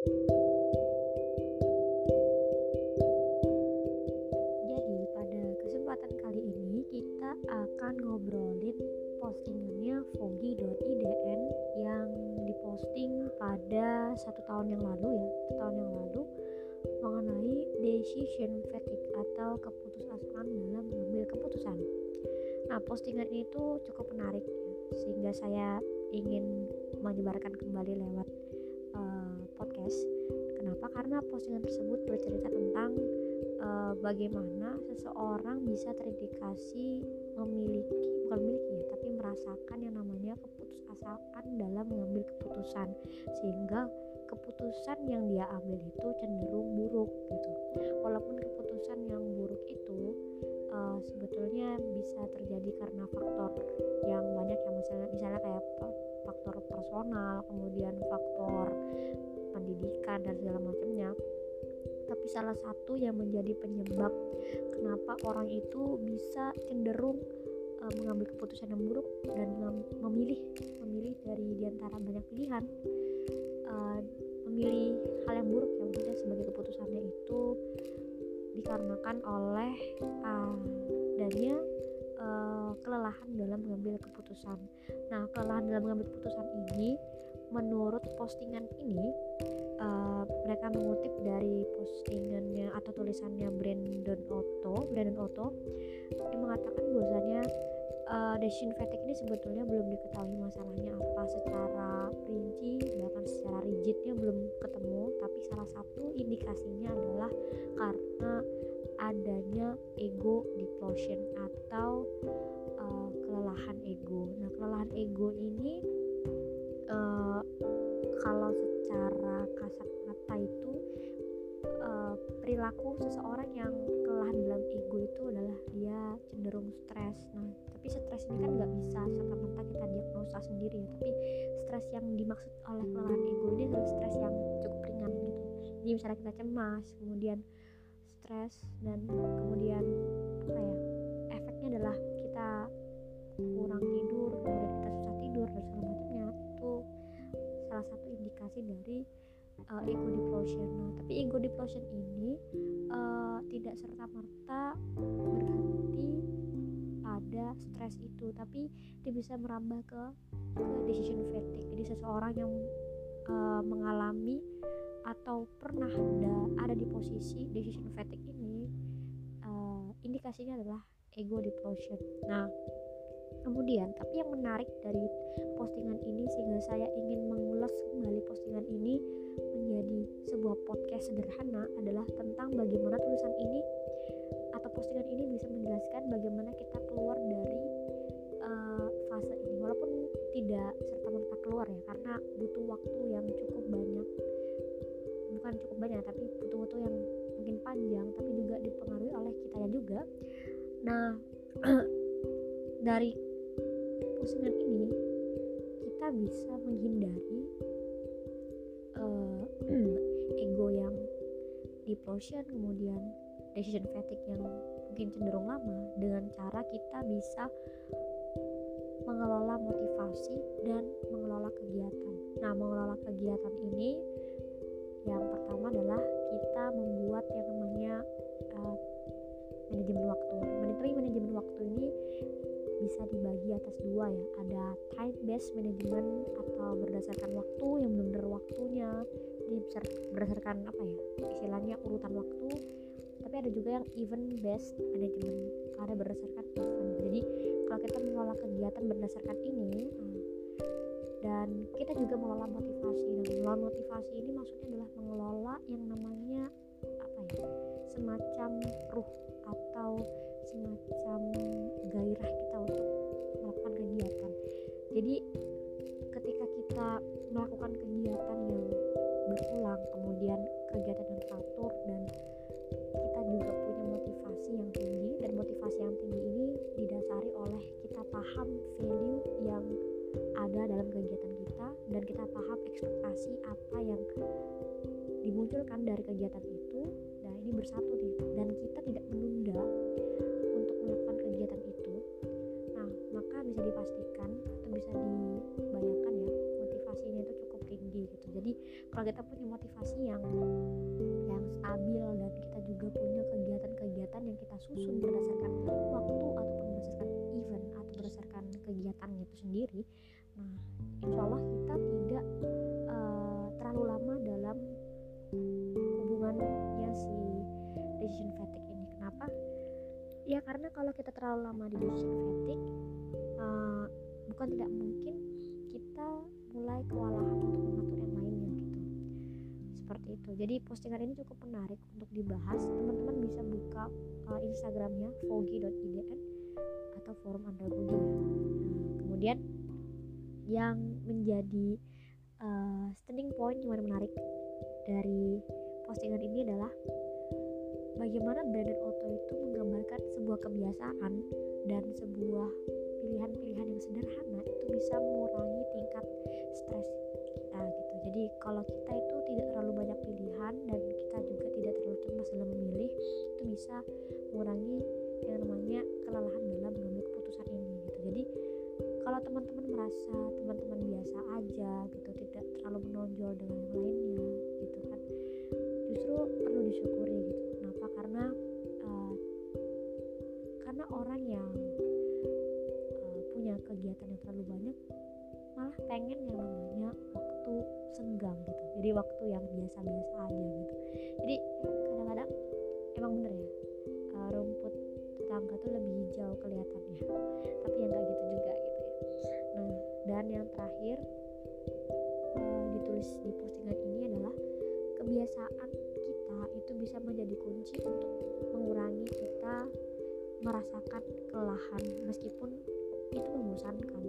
Jadi pada kesempatan kali ini kita akan ngobrolin postingannya fogi.idn yang diposting pada satu tahun yang lalu ya, satu tahun yang lalu mengenai decision fatigue atau keputusasaan dalam mengambil keputusan. Nah, postingan itu cukup menarik ya, sehingga saya ingin menyebarkan kembali lewat? Karena postingan tersebut bercerita tentang uh, bagaimana seseorang bisa terindikasi memiliki bukan memiliki ya, tapi merasakan yang namanya keputusasaan dalam mengambil keputusan sehingga keputusan yang dia ambil itu cenderung buruk gitu. Walaupun keputusan yang buruk itu uh, sebetulnya bisa terjadi karena faktor yang banyak yang misalnya misalnya kayak faktor personal kemudian faktor pendidikan dan segala macamnya tapi salah satu yang menjadi penyebab kenapa orang itu bisa cenderung uh, mengambil keputusan yang buruk dan memilih memilih dari di antara banyak pilihan uh, memilih hal yang buruk yang maksudnya sebagai keputusannya itu dikarenakan oleh adanya uh, kelelahan dalam mengambil keputusan. Nah, kelelahan dalam mengambil keputusan ini, menurut postingan ini, uh, mereka mengutip dari postingannya atau tulisannya Brandon Otto. Brandon Otto yang mengatakan bahwasanya uh, decision fatigue ini sebetulnya belum diketahui masalahnya apa secara rinci bahkan secara rigidnya belum ketemu tapi salah satu indikasinya adalah karena adanya ego depletion atau uh, kelelahan ego. Nah, kelelahan ego ini uh, kalau secara kasat itu uh, perilaku seseorang yang kelelahan dalam ego itu adalah dia cenderung stres. Nah, tapi stres ini kan nggak bisa serta merta kita diagnosa sendiri ya. Tapi stres yang dimaksud oleh kelelahan ego ini adalah stres yang cukup ringan gitu. Jadi misalnya kita cemas, kemudian stres dan kemudian apa ya efeknya adalah kita kurang tidur kemudian kita susah tidur dan segala macamnya itu salah satu indikasi dari uh, ego depletion nah tapi ego depletion ini uh, tidak serta merta berhenti pada stres itu tapi dia bisa merambah ke ke decision fatigue jadi seseorang yang uh, mengalami atau pernah ada ada di posisi decision fatigue ini uh, indikasinya adalah ego depletion. Nah, kemudian tapi yang menarik dari postingan ini sehingga saya ingin mengulas kembali postingan ini menjadi sebuah podcast sederhana adalah tentang bagaimana tulisan ini atau postingan ini bisa menjelaskan bagaimana kita keluar dari uh, fase ini. Walaupun tidak serta merta keluar ya karena butuh waktu yang cukup banyak. Bukan cukup banyak tapi butuh-butuh yang mungkin panjang tapi juga dipengaruhi oleh kitanya juga. Nah dari postingan ini kita bisa menghindari uh, ego yang depletion kemudian decision fatigue yang mungkin cenderung lama dengan cara kita bisa mengelola motivasi dan mengelola kegiatan. Nah, mengelola kegiatan ini yang pertama adalah kita membuat yang namanya dibagi atas dua ya. Ada time based management atau berdasarkan waktu yang benar-benar waktunya. Jadi berdasarkan apa ya istilahnya urutan waktu. Tapi ada juga yang event based management ada berdasarkan event jadi kalau kita mengelola kegiatan berdasarkan ini uh, dan kita juga mengelola motivasi. Dan mengelola motivasi ini maksudnya adalah mengelola yang namanya apa ya semacam ruh atau semacam bersatu nih dan kita tidak menunda untuk melakukan kegiatan itu. Nah maka bisa dipastikan atau bisa dibayangkan ya motivasinya itu cukup tinggi gitu. Jadi kalau kita punya motivasi yang yang stabil dan kita juga punya kegiatan-kegiatan yang kita susun berdasarkan waktu ataupun berdasarkan event atau berdasarkan kegiatan itu sendiri nah insya Allah kita decision fatigue ini. Kenapa? Ya karena kalau kita terlalu lama di decision fatigue uh, bukan tidak mungkin kita mulai kewalahan untuk mengatur yang lainnya gitu. Seperti itu. Jadi postingan ini cukup menarik untuk dibahas. Teman-teman bisa buka uh, instagramnya fogi.idn atau forum Andra Budi. Ya. nah, kemudian yang menjadi uh, standing point yang menarik dari postingan ini adalah bagaimana Brandon Otto itu menggambarkan sebuah kebiasaan dan sebuah pilihan-pilihan yang sederhana itu bisa mengurangi tingkat stres kita gitu. Jadi kalau kita itu tidak terlalu banyak pilihan dan kita juga tidak terlalu cemas dalam memilih itu bisa mengurangi yang namanya kelelahan dalam mengambil keputusan ini gitu. Jadi kalau teman-teman merasa teman-teman biasa aja gitu tidak terlalu menonjol dengan yang lainnya gitu kan justru perlu disyukuri gitu karena orang yang uh, punya kegiatan yang terlalu banyak malah pengen yang namanya waktu senggang gitu. Jadi waktu yang biasa-biasa aja gitu. Jadi kadang-kadang emang bener ya uh, rumput tetangga tuh lebih hijau kelihatannya tapi yang kayak gitu juga gitu ya. Nah dan yang terakhir uh, ditulis di postingan ini adalah kebiasaan kita itu bisa menjadi kunci merasakan kelelahan meskipun itu membosankan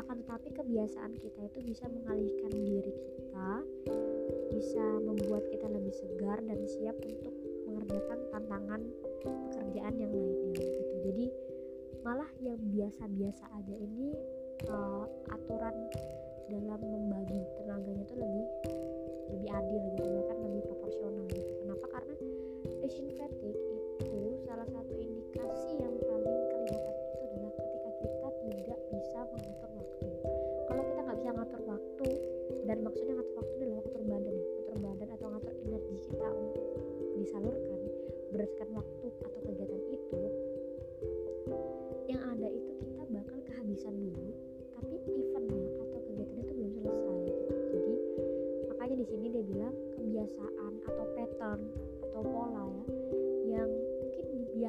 akan tetapi kebiasaan kita itu bisa mengalihkan diri kita bisa membuat kita lebih segar dan siap untuk mengerjakan tantangan pekerjaan yang lainnya gitu. Jadi malah yang biasa-biasa aja ini uh, aturan dalam membagi tenaganya itu lebih lebih adil gitu bahkan lebih proporsional gitu. Kenapa? Karena fatigue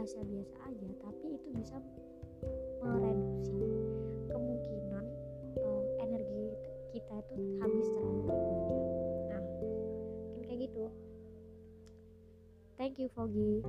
biasa-biasa aja tapi itu bisa mereduksi kemungkinan uh, energi kita itu habis terlalu banyak. Nah mungkin kayak gitu. Thank you Foggy